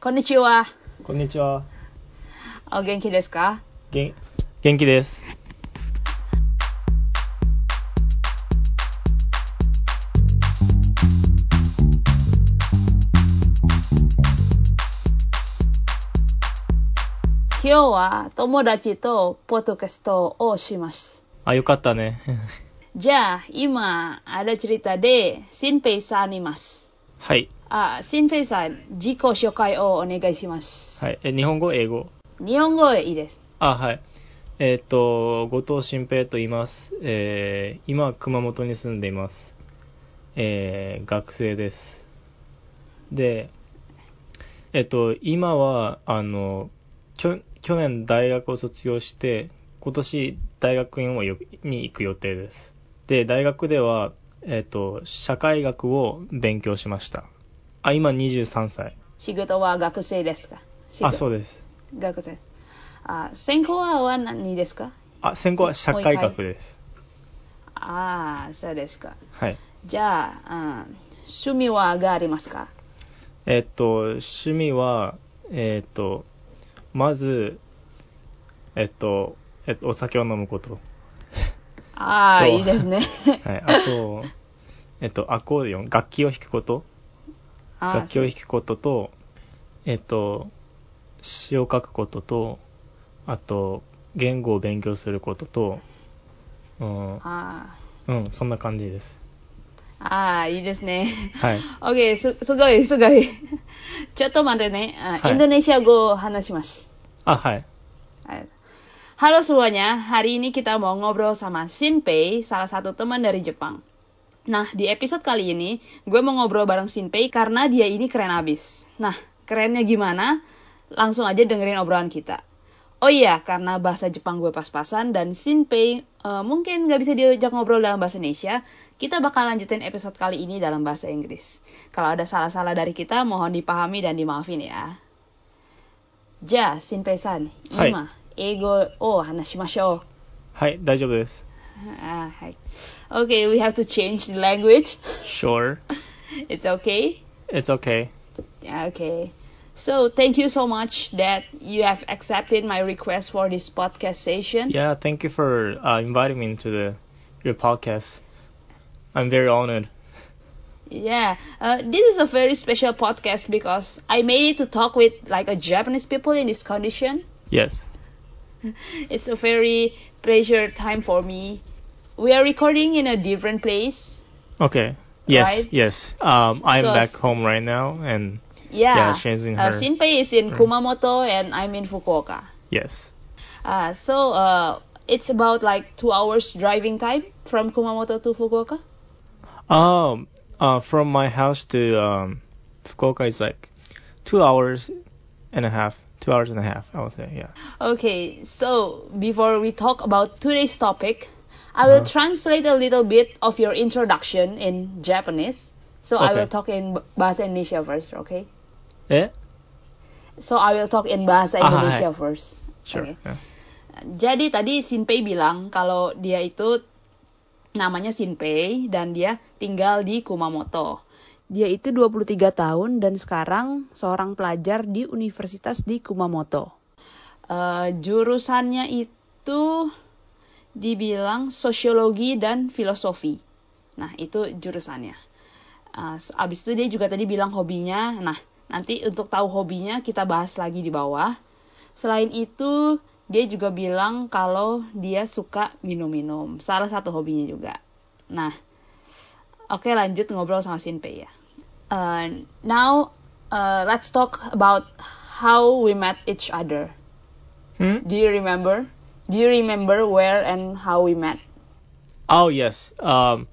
こんにちは。こんにちは。お元気ですか？げん元気です。今日は友達とポッドキャストをします。あ、よかったね。じゃあ、今、ada cerita で、シンペイさんいます。はい。あ、シンペイさん、自己紹介をお願いします。はい。え、日本語、英語？日本語でいいです。あ、はい。えーっと、後藤新平と言います。えー、今、熊本に住んでいます。えー、学生です。で、えっと、今は、あの、きょ去年大学を卒業して、今年大学院をよに行く予定です。で、大学では、えっと、社会学を勉強しました。あ、今23歳。仕事は学生ですか？あ、そううです。学生。あ、専攻は何ですか？あ、専攻は社会学です。ああ、そうですか。はい。じゃあ、うん、趣味はがありますか？えっと、趣味は、えっと、まず、えっと、えっと、お酒を飲むこと。ああ、といいですね。はい。あと、えっと、アコーディオン、楽器を弾くこと。あー楽器を弾くことと、えっと、詩を書くことと、あと、言語を勉強することと、うん、あうん、そんな感じです。ーあー、いいですね。はい。OK、す、すごい、すごい。ちょっと待ってね。あはいインドネシア語を話します。あ、はい。Halo semuanya, hari ini kita mau ngobrol sama Shinpei, salah satu teman dari Jepang. Nah, di episode kali ini, gue mau ngobrol bareng Shinpei karena dia ini keren abis. Nah, kerennya gimana? Langsung aja dengerin obrolan kita. Oh iya, karena bahasa Jepang gue pas-pasan dan Shinpei eh, mungkin gak bisa diajak ngobrol dalam bahasa Indonesia, kita bakal lanjutin episode kali ini dalam bahasa Inggris. Kalau ada salah-salah dari kita, mohon dipahami dan dimaafin ya. Ja, Shinpei-san, はい今、英語を話しましょう。はい、大丈夫です。 Uh, okay, we have to change the language. Sure. it's okay. It's okay. Okay. So thank you so much that you have accepted my request for this podcast session. Yeah, thank you for uh, inviting me into the your podcast. I'm very honored. Yeah, uh, this is a very special podcast because I made it to talk with like a Japanese people in this condition. Yes. It's a very pleasure time for me we are recording in a different place. Okay. Yes. Right? Yes. Um, I'm So- back home right now, and Yeah, Yeah, she's in uh, her- Shinpei is in. Kumamoto and I'm in Fukuoka. yes. Uh, so uh, it's about like two hours driving time from Kumamoto to Fukuoka. Um, uh, from my house to um, Fukuoka is like two hours and a half. Two hours and a half, I would say. Yeah. Okay, so before we talk about today's topic, I will Uh-huh. translate a little bit of your introduction in Japanese. So I Okay. will talk in Bahasa Indonesia first, okay? Eh? So I will talk in Bahasa Ah, Indonesia hai. first. Sure. Okay. Yeah. Jadi tadi Shinpei bilang kalau dia itu namanya Shinpei dan dia tinggal di Kumamoto. Dia itu 23 tahun dan sekarang seorang pelajar di universitas di Kumamoto. Eh, jurusannya itu dibilang sosiologi dan filosofi. Nah, itu jurusannya. Eh, abis itu dia juga tadi bilang hobinya. Nah, nanti untuk tahu hobinya kita bahas lagi di bawah. Selain itu, dia juga bilang kalau dia suka minum-minum. Salah satu hobinya juga. Nah, oke lanjut ngobrol sama Shinpei ya. Uh, now, uh, let's talk about how we met each other. Hmm? Do you remember? Do you remember where and how we met? Oh yes. Um,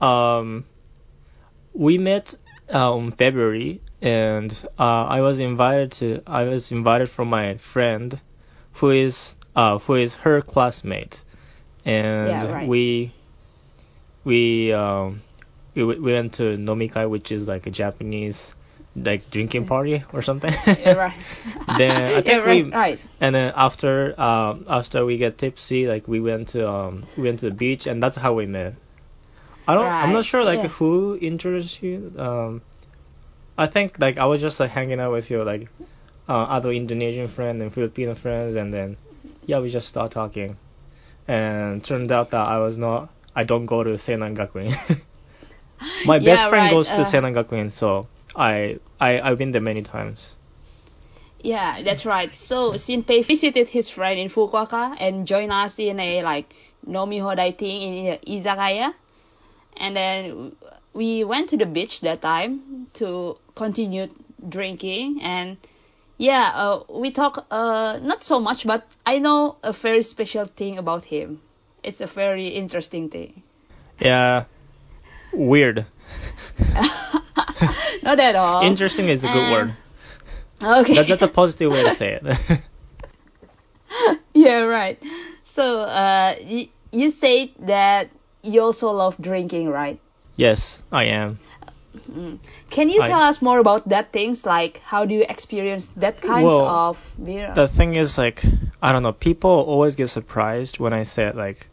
um, we met uh, in February, and uh, I was invited to. I was invited from my friend, who is uh, who is her classmate, and Yeah, right. we we um we we went to nomikai, which is like a Japanese like drinking party or something. Yeah, right. Then I think yeah, right, we- right. And then after um after we get tipsy, like we went to um we went to the beach, and that's how we met. I don't. I'm not sure like yeah. who introduced you. Um, I think like I was just like hanging out with your like uh, other Indonesian friend and Filipino friends, and then yeah, we just start talking, and turned out that I was not. I don't go to Seinan Gakuen. My best friend right, goes to uh, Seinan Gakuen, so I I I've been there many times. Yeah, that's right. So Shinpei visited his friend in Fukuoka and joined us in a like Nomi Hodai thing in izakaya. And then we went to the beach that time to continue drinking and yeah, uh, we talk uh not so much but I know a very special thing about him. It's a very interesting thing. Yeah, weird. not at all. Interesting is a good Uh, word. Okay. That, that's a positive way to say it. yeah, right. So, uh, y- you said that you also love drinking, right? yes, I am. Can you I- tell us more about that things? Like, how do you experience that kinds Well, of beer? The thing is, like, I don't know. People always get surprised when I say like,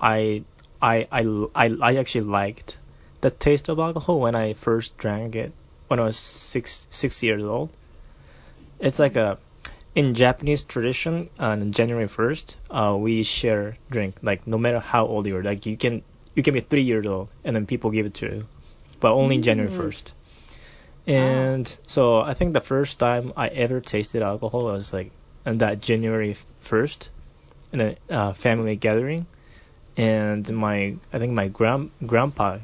I, I, I, I, I actually liked the taste of alcohol when I first drank it when I was six six years old. It's like a in Japanese tradition on January first, uh, we share drink like no matter how old you are. Like you can you can be three years old and then people give it to you, but only January Mm. first. And so I think the first time I ever tasted alcohol was like on that January first, in a uh, family gathering, and my I think my grand grandpa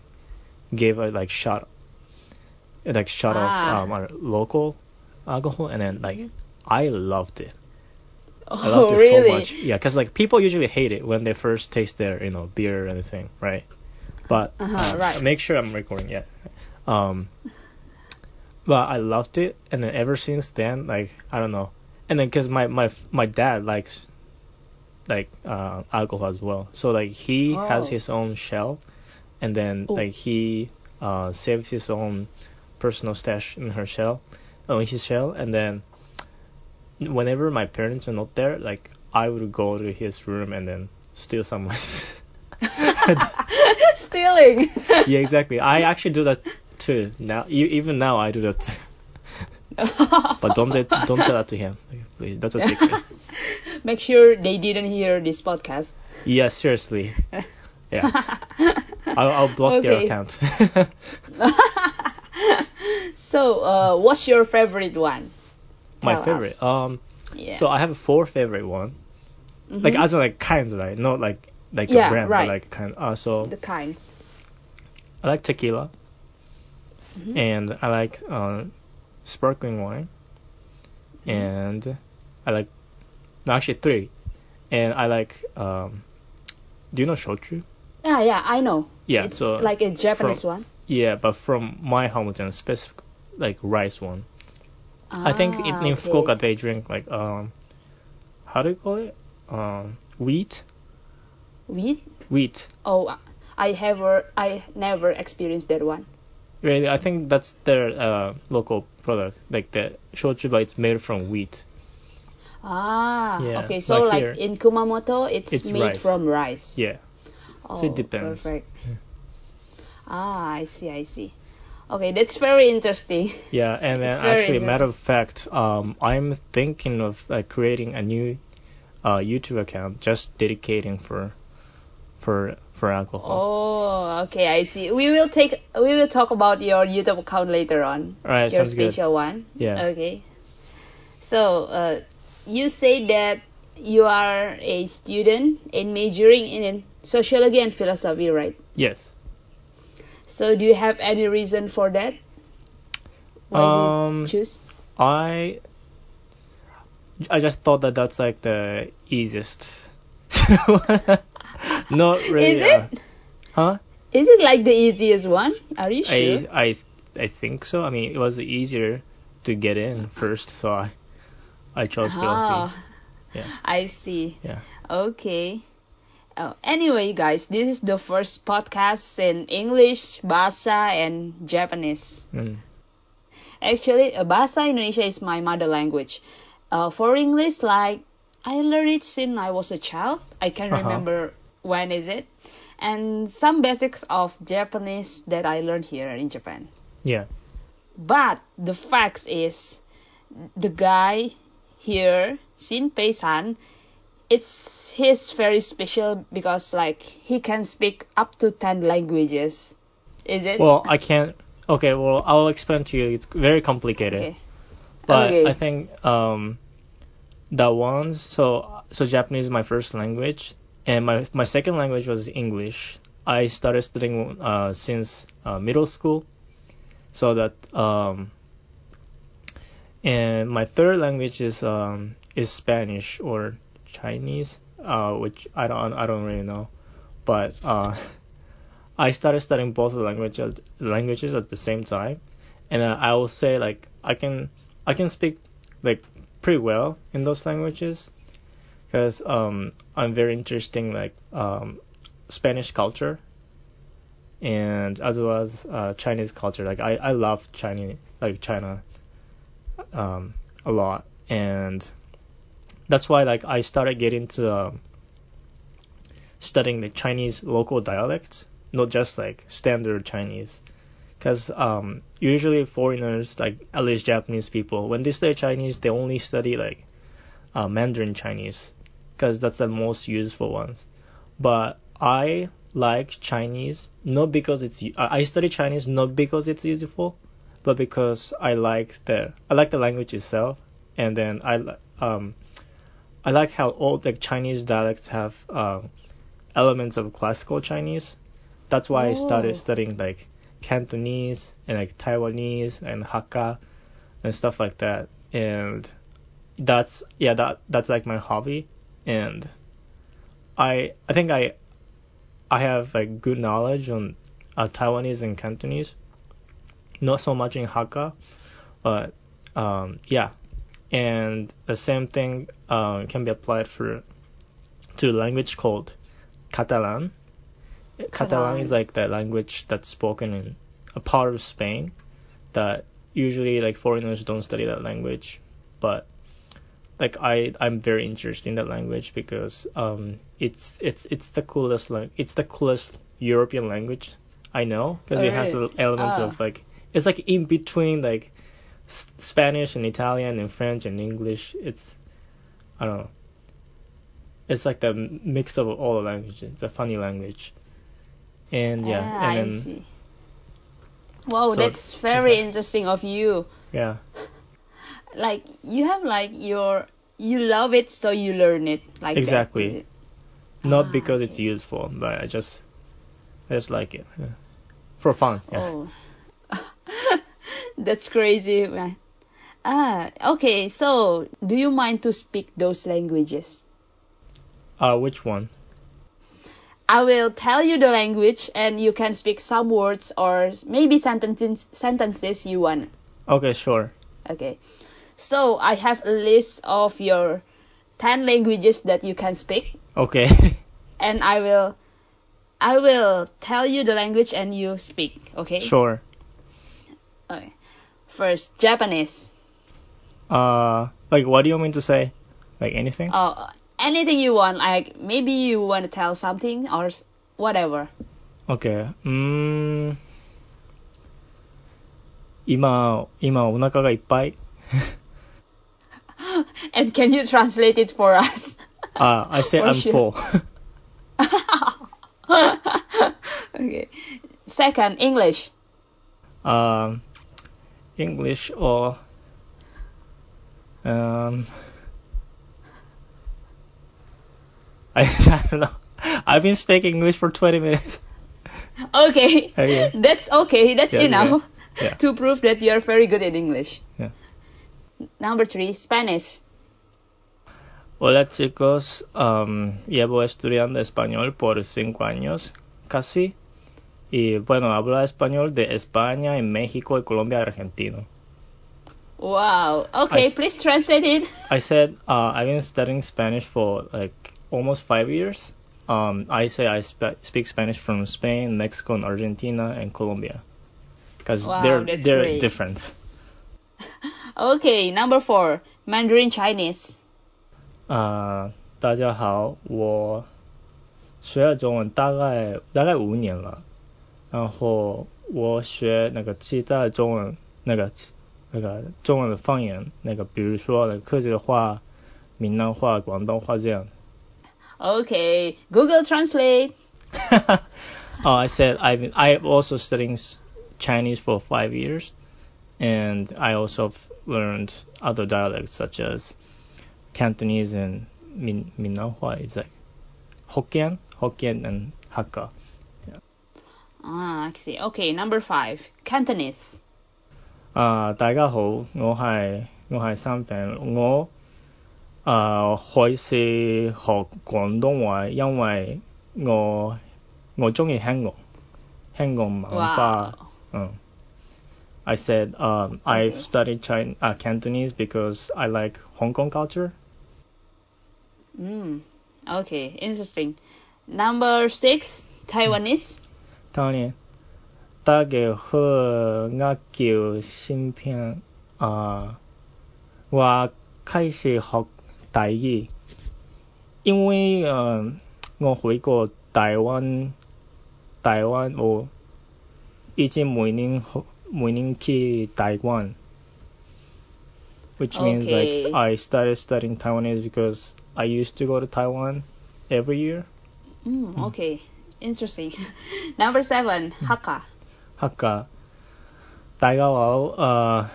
gave a like shot, like shot Ah. of um, our local alcohol, and then like I loved it. I oh, loved it really? so much. Yeah, because like people usually hate it when they first taste their you know beer or anything, right? But Uh-huh, uh, right. make sure I'm recording. Yeah. Um. But I loved it, and then ever since then, like I don't know, and then because my my my dad likes like uh, alcohol as well, so like he has Oh. his own shell, and then Oh. like he uh saves his own personal stash in her shell, oh, in his shell, and then whenever my parents are not there, like I would go to his room and then steal some. Stealing. yeah, exactly. I actually do that too. Now, e- even now, I do that too. But don't don't tell that to him, please. That's a secret. Make sure they didn't hear this podcast. yeah, seriously. Yeah, I'll, I'll block their Okay. account. So, uh, what's your favorite one? My Tell us. favorite. Um, Yeah. so I have four favorite one. Like Mhm. as in like kinds, right? Not like like Yeah, a brand, right. but like kind. Uh, so the kinds. I like tequila, Mhm. and I like uh, sparkling wine, Mm-hmm. and I like no, actually three, and I like um, do you know shochu? Yeah, yeah, I know. Yeah, it's so like a Japanese from- one. Yeah, but from my hometown, specific like rice one. I think in, Ah, in okay. Fukuoka they drink like um, how do you call it? Um, wheat, Wheat? wheat. Oh, I have I never experienced that one. Really, I think that's their uh, local product, like the shochu, but it's made from wheat. Ah, Yeah, okay. So like in Kumamoto, it's, It's made rice. from rice. Yeah. Oh, So it depends. Perfect. Ah, I see, I see. Okay, that's very interesting. Yeah, and then actually, matter of fact, um, I'm thinking of like creating a new uh, YouTube account just dedicating for for for alcohol. Oh, okay, I see. We will take we will talk about your YouTube account later on. All right, your sounds good. special one. Yeah. Okay. So, uh, you say that you are a student and majoring in sociology and philosophy, right? Yes. So, do you have any reason for that? Why Um, you choose? I I just thought that that's like the easiest. Not really. Is uh, it? huh? Is it like the easiest one? Are you sure? I I I think so. I mean, it was easier to get in first, so I I chose philosophy. Ah, Yeah. I see. Yeah. Okay. Oh, anyway, guys, this is the first podcast in English, Bahasa, and Japanese. Mm. Actually, uh, Bahasa Indonesia is my mother language. Uh, for English, like I learned it since I was a child. I can Uh-huh. remember when is it, and some basics of Japanese that I learned here in Japan. Yeah. But the fact is, the guy here, Shinpei-san, it's he's very special because like he can speak up to 10 languages. Is it? Well, I can't. Okay, well, I'll explain to you. It's very complicated. okay. But Okay. I think um, the ones so so Japanese is my first language, and my my second language was English. I started studying uh, since uh, middle school, so that um, and my third language is um, is Spanish or Chinese, uh, which I don't I don't really know, but uh, I started studying both languages languages at the same time, and uh, I will say like I can I can speak like pretty well in those languages. Because um, I'm very interested in like um, Spanish culture and as well as uh, Chinese culture. Like I, I love Chinese like China um, a lot. And that's why like I started getting to uh, studying the Chinese local dialects, not just like standard Chinese because um, usually foreigners, like at least Japanese people, when they study Chinese, they only study like uh, Mandarin Chinese because that's the most useful ones. But I like Chinese not because it's I study Chinese not because it's useful, but because I like the I like the language itself, and then I um I like how all the Chinese dialects have um, elements of classical Chinese. That's why I Oh. started studying like Cantonese and like Taiwanese and Hakka and stuff like that. And that's yeah that that's like my hobby and I I think I I have like good knowledge on uh, Taiwanese and Cantonese. Not so much in Hakka, but um, yeah. And the same thing uh, can be applied for to a language called Catalan. Catalan Catalan. is like that language that's spoken in a part of Spain that usually like foreigners don't study that language, but like I I'm very interested in that language because um it's it's it's the coolest like it's the coolest European language I know because Oh, it has elements Ah. of like it's like in between like S- Spanish and Italian and French and English. It's I don't know. It's like the mix of all the languages. It's a funny language. And yeah, Ah, I and then see. Wow, So, that's very interesting of you. yeah, Like you have like your you love it, so you learn it. Like Exactly. it? not Ah, because it's okay. useful, but I just I just like it yeah. for fun. Yeah. Oh, that's crazy, man. Ah, okay. So, do you mind to speak those languages? Uh, which one? I will tell you the language, and you can speak some words or maybe sentences sentences you want. Okay, sure. Okay. So I have a list of your ten languages that you can speak, Okay. and I will I will tell you the language and you speak. Okay. sure. Okay. First, Japanese. Uh, like what do you want me to say? Like anything? Oh, anything you want. Like maybe you want to tell something or s- whatever. Okay. うーん。今、今お腹がいっぱい。 And can you translate it for us? Uh, I say For I'm sure. full. okay. Second, English. um, English or um, I, I don't know. I've been speaking English for 20 minutes. Okay. Okay. That's okay. That's Yeah, enough yeah, yeah. to prove that you're very good in English. Yeah. Number three, Spanish. Hola chicos, um, llevo estudiando español por cinco años casi. Y bueno, hablo español de España, en México y Colombia, Argentina. Wow. Okay, I s- please translate it. I said uh, I've been studying Spanish for like almost five years. Um, I say I spe- speak Spanish from Spain, Mexico, and Argentina, and Colombia, because Wow, they're that's they're great. different. Okay, number four, Mandarin Chinese. 啊、大家好，我学了中文大概大概五年了， 然后我学那个其他的中文 那个那个中文的方言，那个比如说那个客家话、闽南话、广东话这样。 Okay, Google Translate. oh, I said I've I've also studying s- Chinese for five years, and I also have learned other dialects such as Cantonese and Min Minahua. It's like Hokkien, Hokkien and Hakka. Ah, I see. Okay, number five, Cantonese. 啊、大家好，我係我係三平，我啊、開始學廣東話，因為我我中意香港香港文化。 Wow. 嗯，I said um, I've Okay. studied Chin uh, Cantonese because I like Hong Kong culture. Mm. Okay, interesting. Number six, Taiwanese. 當然，大家好，我叫芯片啊，我开始学台语，因为呃我去过台湾，台湾我已经每年每年去台湾，which means Okay. like I started studying Taiwanese because I used to go to Taiwan every year. Mm, okay, interesting. Number seven, Hakka. 黑噶，大家好，誒、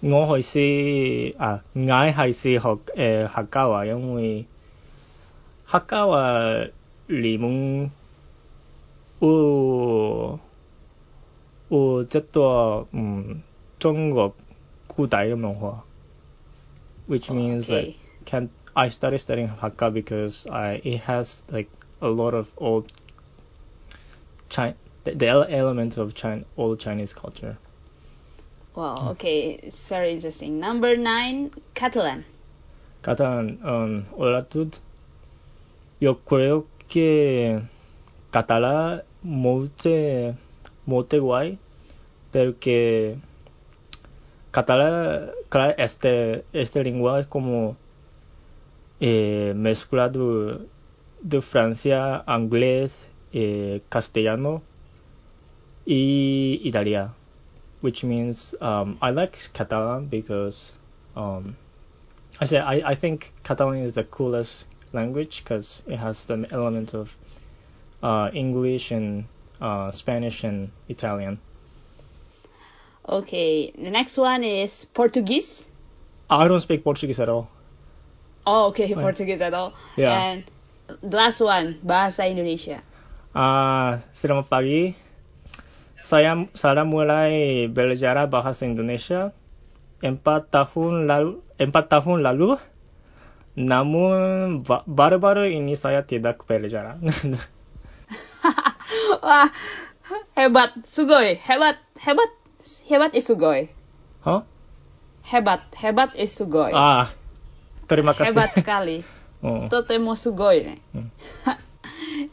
我係試啊，我係試學誒、客家話，因為客家話裡面有有這多嗯中國古代嘅文化，which means Okay. like can I started studying Hakka because I it has like a lot of old Chi- the, the elements of China, old Chinese culture. Wow, okay, it's very interesting. Number nine, Catalan. Catalán, um, hola holatud. Yo creo que catalán muy muy guay, pero que catalán, claro, este este lengua es como eh, mezclado de Francia, inglés, eh, castellano y italiano, which means um, I like Catalan because um, I say I, I think Catalan is the coolest language because it has the element of uh, English and uh, Spanish and Italian. Okay, the next one is Portuguese. I don't speak Portuguese at all. Oh, okay, Portuguese at all. Yeah. And the last one, Bahasa Indonesia. Ah, selamat pagi. Saya saya mulai belajar bahasa Indonesia empat tahun lalu. Empat tahun lalu. Namun ba- baru-baru ini saya tidak belajar. Wah, hebat, sugoi, hebat, hebat, hebat is sugoi. Hah? Hebat, hebat is sugoi. Ah, terima kasih. Hebat sekali. Oh. Totemo ne. Hmm.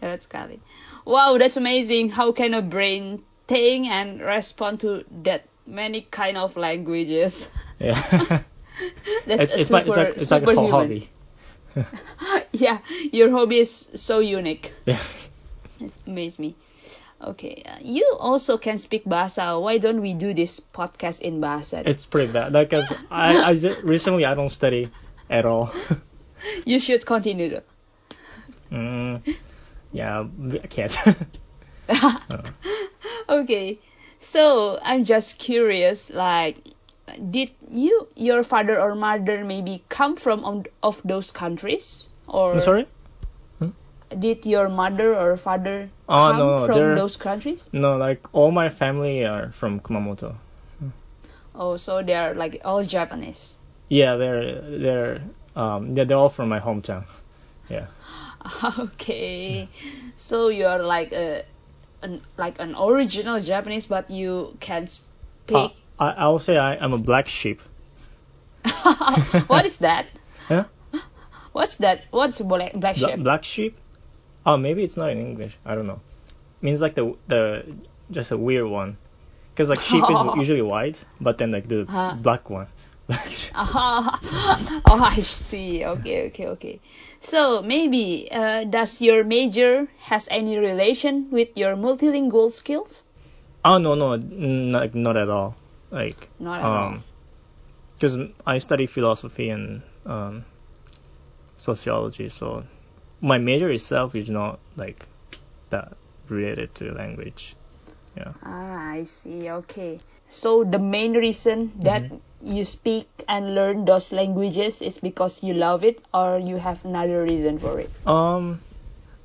hebat. Wow, that's amazing. How can a brain think and respond to that many kind of languages? Yeah. That's it's, a it's like it's super, like it's like a hobby. yeah, your hobby is so unique. Yeah. It amazes me. Okay, uh, you also can speak Bahasa. Why don't we do this podcast in Bahasa? It's pretty bad. Like I I just, recently I don't study at all. you should continue. mm, yeah, I can't. okay, so I'm just curious. Like, did you, your father or mother, maybe come from on, of those countries, or I'm sorry? did your mother or father Oh, come no, from those countries? No, like all my family are from Kumamoto. Oh, so they are like all Japanese. Yeah, they're they're um yeah they're all from my hometown. Yeah. Okay, so you are like a, an like an original Japanese, but you can Uh, speak. I I will say I, I'm a black sheep. what is that? Huh? What's that? What's black, black Bla- sheep? black sheep? Oh, maybe it's not in English. I don't know. It means like the the just a weird one. Because like sheep is usually white, but then like the Huh. black one. Ah, oh, I see. Okay, okay, okay. So maybe uh, does your major has any relation with your multilingual skills? oh no no not not at all. Like Not at all. um, because I study philosophy and um, sociology, so my major itself is not like that related to language. Yeah. Ah, I see. Okay. So the main reason that Mm-hmm. You speak and learn those languages is because you love it, or you have another reason for it. Um,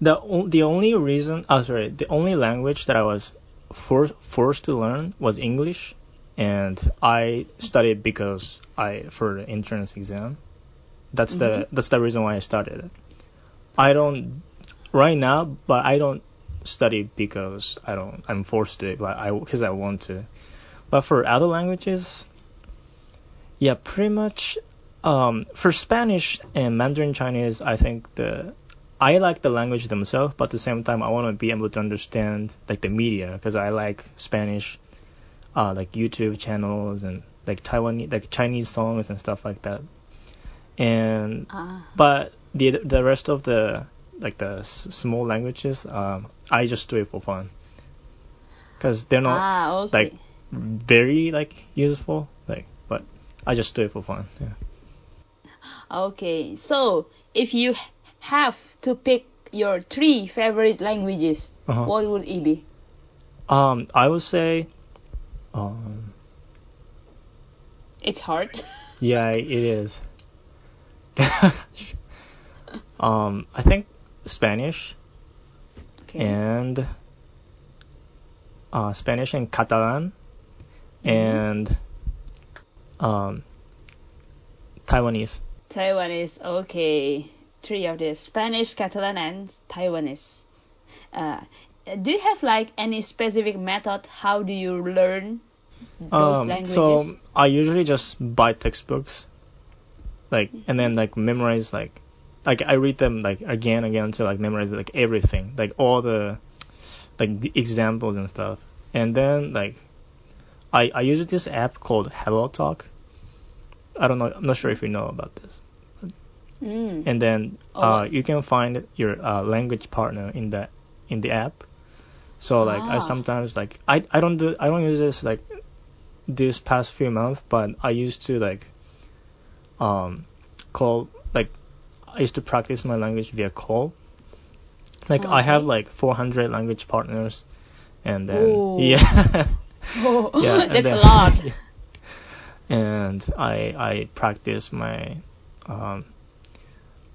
the the only reason, oh sorry, the only language that I was forced forced to learn was English, and I studied because I for the entrance exam. That's the that's the reason why I started it. I don't right now, but I don't study because I don't I'm forced to, but I because I want to. But for other languages, yeah, pretty much. Um, for Spanish and Mandarin Chinese, I think the I like the language themselves, but at the same time, I want to be able to understand like the media because I like Spanish, uh, like YouTube channels and like Taiwan, like Chinese songs and stuff like that. And Ah, but the the rest of the like the s- small languages, um, I just do it for fun because they're not ah, okay. like very like useful, like I just do it for fun. Yeah. Okay, so if you have to pick your three favorite languages, Uh-huh. what would it be? Um, I would say, um, It's hard. yeah, it is. um, I think Spanish Okay. and uh, Spanish and Catalan and um, Taiwanese. Taiwanese. Okay, three of this: Spanish, Catalan, and Taiwanese. Uh, do you have like any specific method? How do you learn those Um, languages? so I usually just buy textbooks, like, and then like memorize like, like I read them like again and again until like memorize like everything, like all the, like the examples and stuff, and then like, I I use this app called HelloTalk. I don't know. I'm not sure if you know about this. Mm. And then Oh, uh, you can find your uh, language partner in the in the app. So like I Ah. sometimes like I I don't do I don't use this like this past few months, but I used to like um call like I used to practice my language via call. Like I have like 400 language partners, and then Ooh. yeah. Oh, yeah, and that's then- a lot. and I I practice my um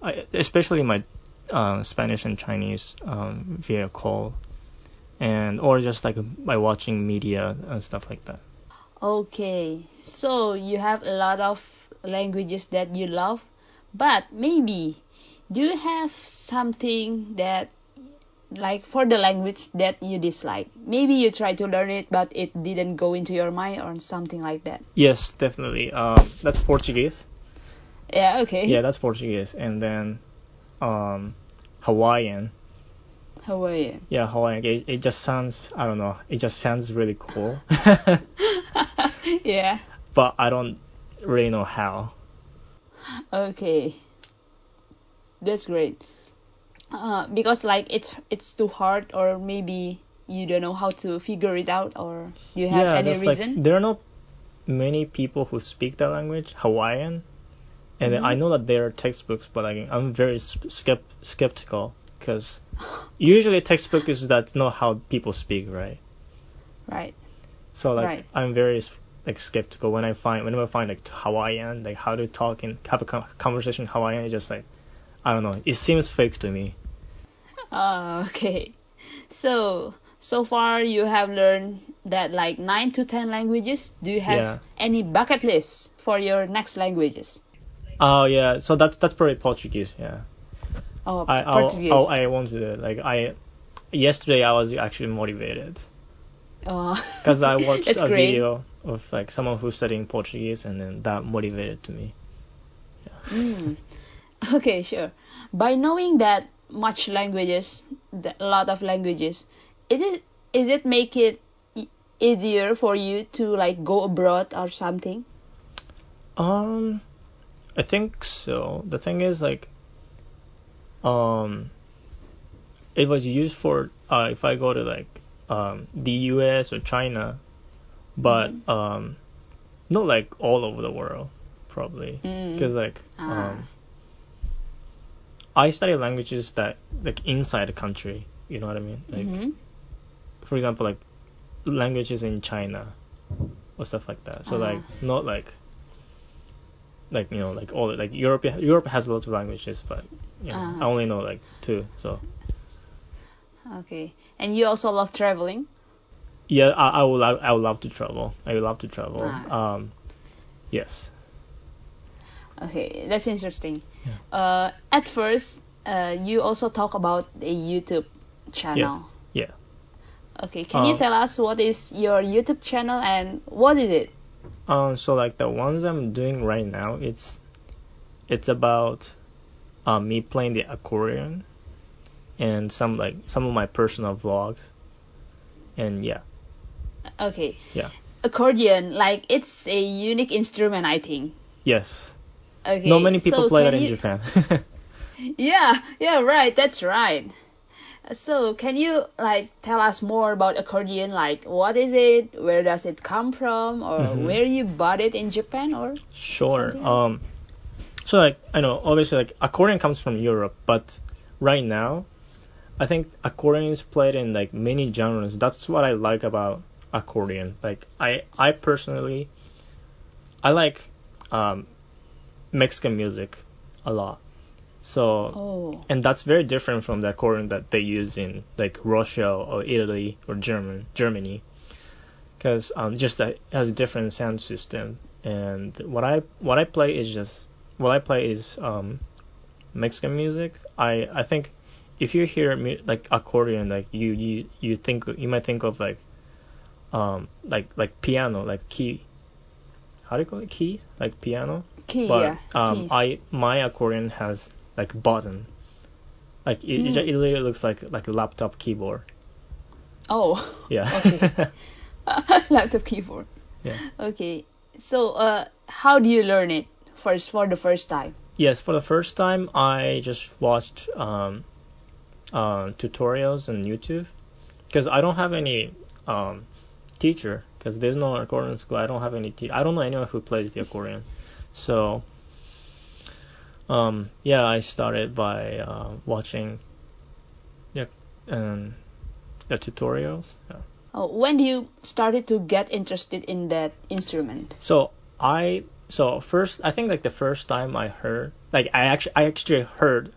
I, especially my uh, Spanish and Chinese um, via call and or just like by watching media and stuff like that. Okay, so you have a lot of languages that you love, but maybe do you have something that like for the language that you dislike? Maybe you try to learn it but it didn't go into your mind or something like that. Yes, definitely. Um, that's Portuguese. Yeah, okay. Yeah, that's Portuguese, and then um, Hawaiian. Hawaiian. Yeah, Hawaiian. It, it just sounds I don't know. It just sounds really cool, yeah. but I don't really know how. Okay. That's great. Uh, because like it's it's too hard or maybe you don't know how to figure it out or you have yeah, any reason? like there are not many people who speak that language, Hawaiian, and then I know that there are textbooks, but like, I'm very skept- skeptical because usually textbook is that's not how people speak, right? Right. So like Right. I'm very like skeptical when I find whenever I find like Hawaiian, like how to talk and have a conversation in Hawaiian, it's just like I don't know, it seems fake to me. Oh, okay. So, so far you have learned that like 9 to 10 languages. Do you have Yeah. any bucket list for your next languages? Oh yeah, so that's that's probably Portuguese, yeah. Oh, I Portuguese. I'll, I want to do it. Like I yesterday I was actually motivated Oh, because I watched a great. video of like someone who's studying Portuguese and then that motivated to me. Mm. Okay, sure. By knowing that much languages, a lot of languages, is it is it make it easier for you to like go abroad or something? Um, I think so. The thing is like, um, it was used for uh if I go to like um the U.S. or China, but Mm-hmm. um not like all over the world, probably, Mm. because like Ah. um, I study languages that like inside the country. You know what I mean? Like Mhm. for example, like languages in China or stuff like that. So Ah. like not like like you know like all like Europe Europe has lots of languages, but you know, Ah. I only know like two. So Okay. And you also love traveling? yeah, I, I would love, I would love to travel. I would love to travel. Ah. Um, yes. Okay, that's interesting. Yeah. Uh, at first, uh, you also talk about a YouTube channel. Yeah. Okay, can you Um, tell us what is your YouTube channel and what is it? Um, so like the ones I'm doing right now, it's it's about uh, me playing the accordion and some like some of my personal vlogs. And yeah, Okay. Yeah. Accordion, like it's a unique instrument, I think. yes. Okay. Not many people so play that in you- Japan. Yeah, yeah, right. That's right. So, can you like tell us more about accordion? Like, what is it? Where does it come from? Or Mhm. where you bought it in Japan? Or Sure. Something? Um, so like I know obviously like accordion comes from Europe, but right now, I think accordion is played in like many genres. That's what I like about accordion. Like I I personally, I like um, Mexican music a lot. So oh, and that's very different from the accordion that they use in like Russia or Italy or German Germany, because um, just that it has a different sound system. And what I what I play is just what I play is um, Mexican music. I I think if you hear like accordion, like you you you think you might think of like um like like piano like key. How do you call it? Key like piano key, but yeah, um, keys. I my accordion has like button, like it, it, ju- Mm. it literally looks like like a laptop keyboard. oh, Yeah. Okay. laptop keyboard. Yeah. Okay. So, uh, how do you learn it first for the first time? yes, for the first time, I just watched um, uh, tutorials on YouTube because I don't have any um, teacher because there's no accordion school. I don't have any te- I don't know anyone who plays the accordion, so. Um, yeah, I started by uh, watching yeah, um, the tutorials. Yeah. Oh, when you started to get interested in that instrument? So I so first I think like the first time I heard like I actually I actually heard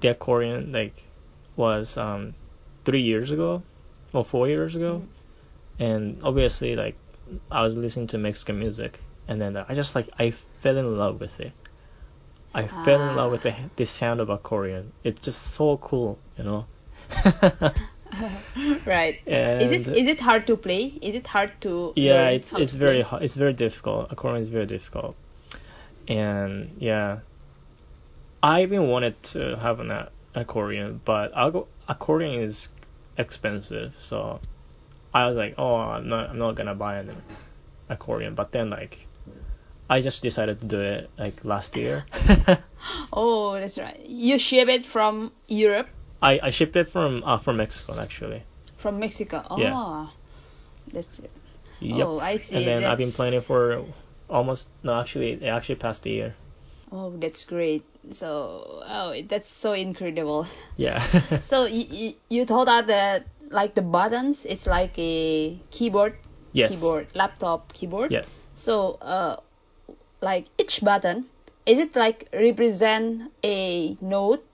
the accordion like was um three years ago or four years ago, and obviously like I was listening to Mexican music and then I just like I fell in love with it. I fell in love with the ah. the sound of accordion. It's just so cool, you know. right. and Is it is it hard to play? Is it hard to? yeah it's it's very hard it's very difficult accordion is very difficult and yeah i even wanted to have an uh, accordion but acco- accordion is expensive so i was like oh i'm not i'm not gonna buy an accordion but then like i just decided to do it like last year Oh, that's right. You ship it from Europe, i i shipped it from uh, from mexico actually from Mexico. Oh, Yeah. that's it. yep Oh, I see. and then i've been That's- playing it for almost no actually it actually passed a year Oh, that's great. So, oh, that's so incredible. yeah So you, you, you told us that like the buttons, it's like a keyboard, yes keyboard, laptop keyboard. yes So, uh, like each button, is it like represent a note,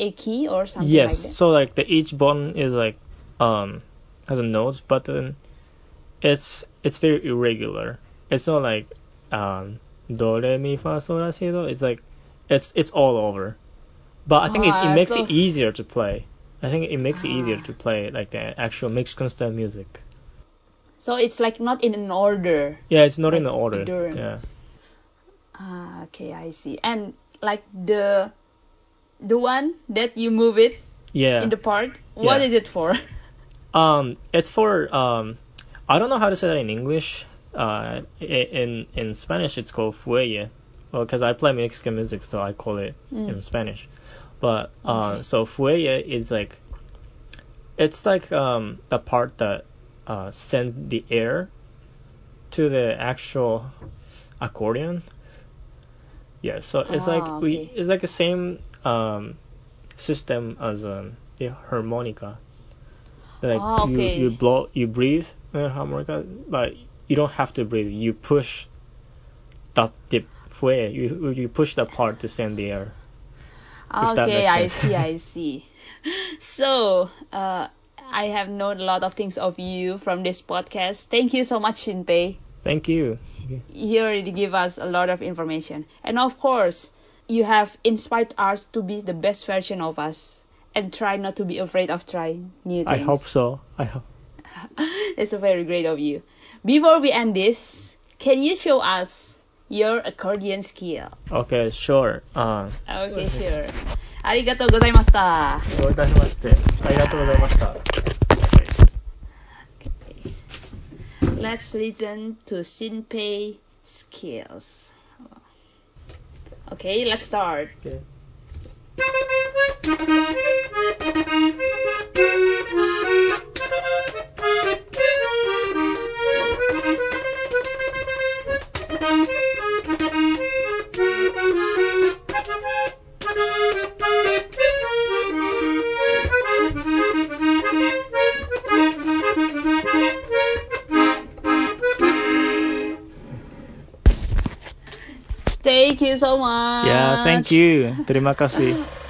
a key, or something yes like that? so like the each button is like um has a notes button. It's it's very irregular. It's not like um do re mi fa sol la si do? It's like it's it's all over. But i think it, Ah, it makes so- it easier to play. I think it makes it easier Ah. to play like the actual mexican style music. So it's like not in an order. yeah it's not in Like the order. during- yeah Ah, okay, I see. And like the the one that you move it yeah in the part, what Yeah. is it for? Um, it's for um, I don't know how to say that in English. Uh, in in Spanish it's called fuelle. Well, because I play Mexican music, so I call it Mm. in Spanish. But uh, Okay. so fuelle is like, it's like um the part that uh sends the air to the actual accordion. Yeah, so it's Ah, like we okay. it's like the same um, system as um, the harmonica. Like Ah, okay. you you blow you breathe in a harmonica, but you don't have to breathe. You push that the fue. You you push the part to send the air. Okay, I see, I see. So, uh, I have known a lot of things of you from this podcast. Thank you so much, Shinpei. Thank you. You already give us a lot of information. And of course, you have inspired us to be the best version of us and try not to be afraid of trying new things. I hope so. I hope. It's very great of you. Before we end this, can you show us your accordion skill? Okay, sure. Uh, Okay, sure. ありがとうございました。どういたしまして。ありがとうございました。 Let's listen to Shinpei skills. Okay, let's start. Okay. So much. Yeah, thank you. Terima kasih.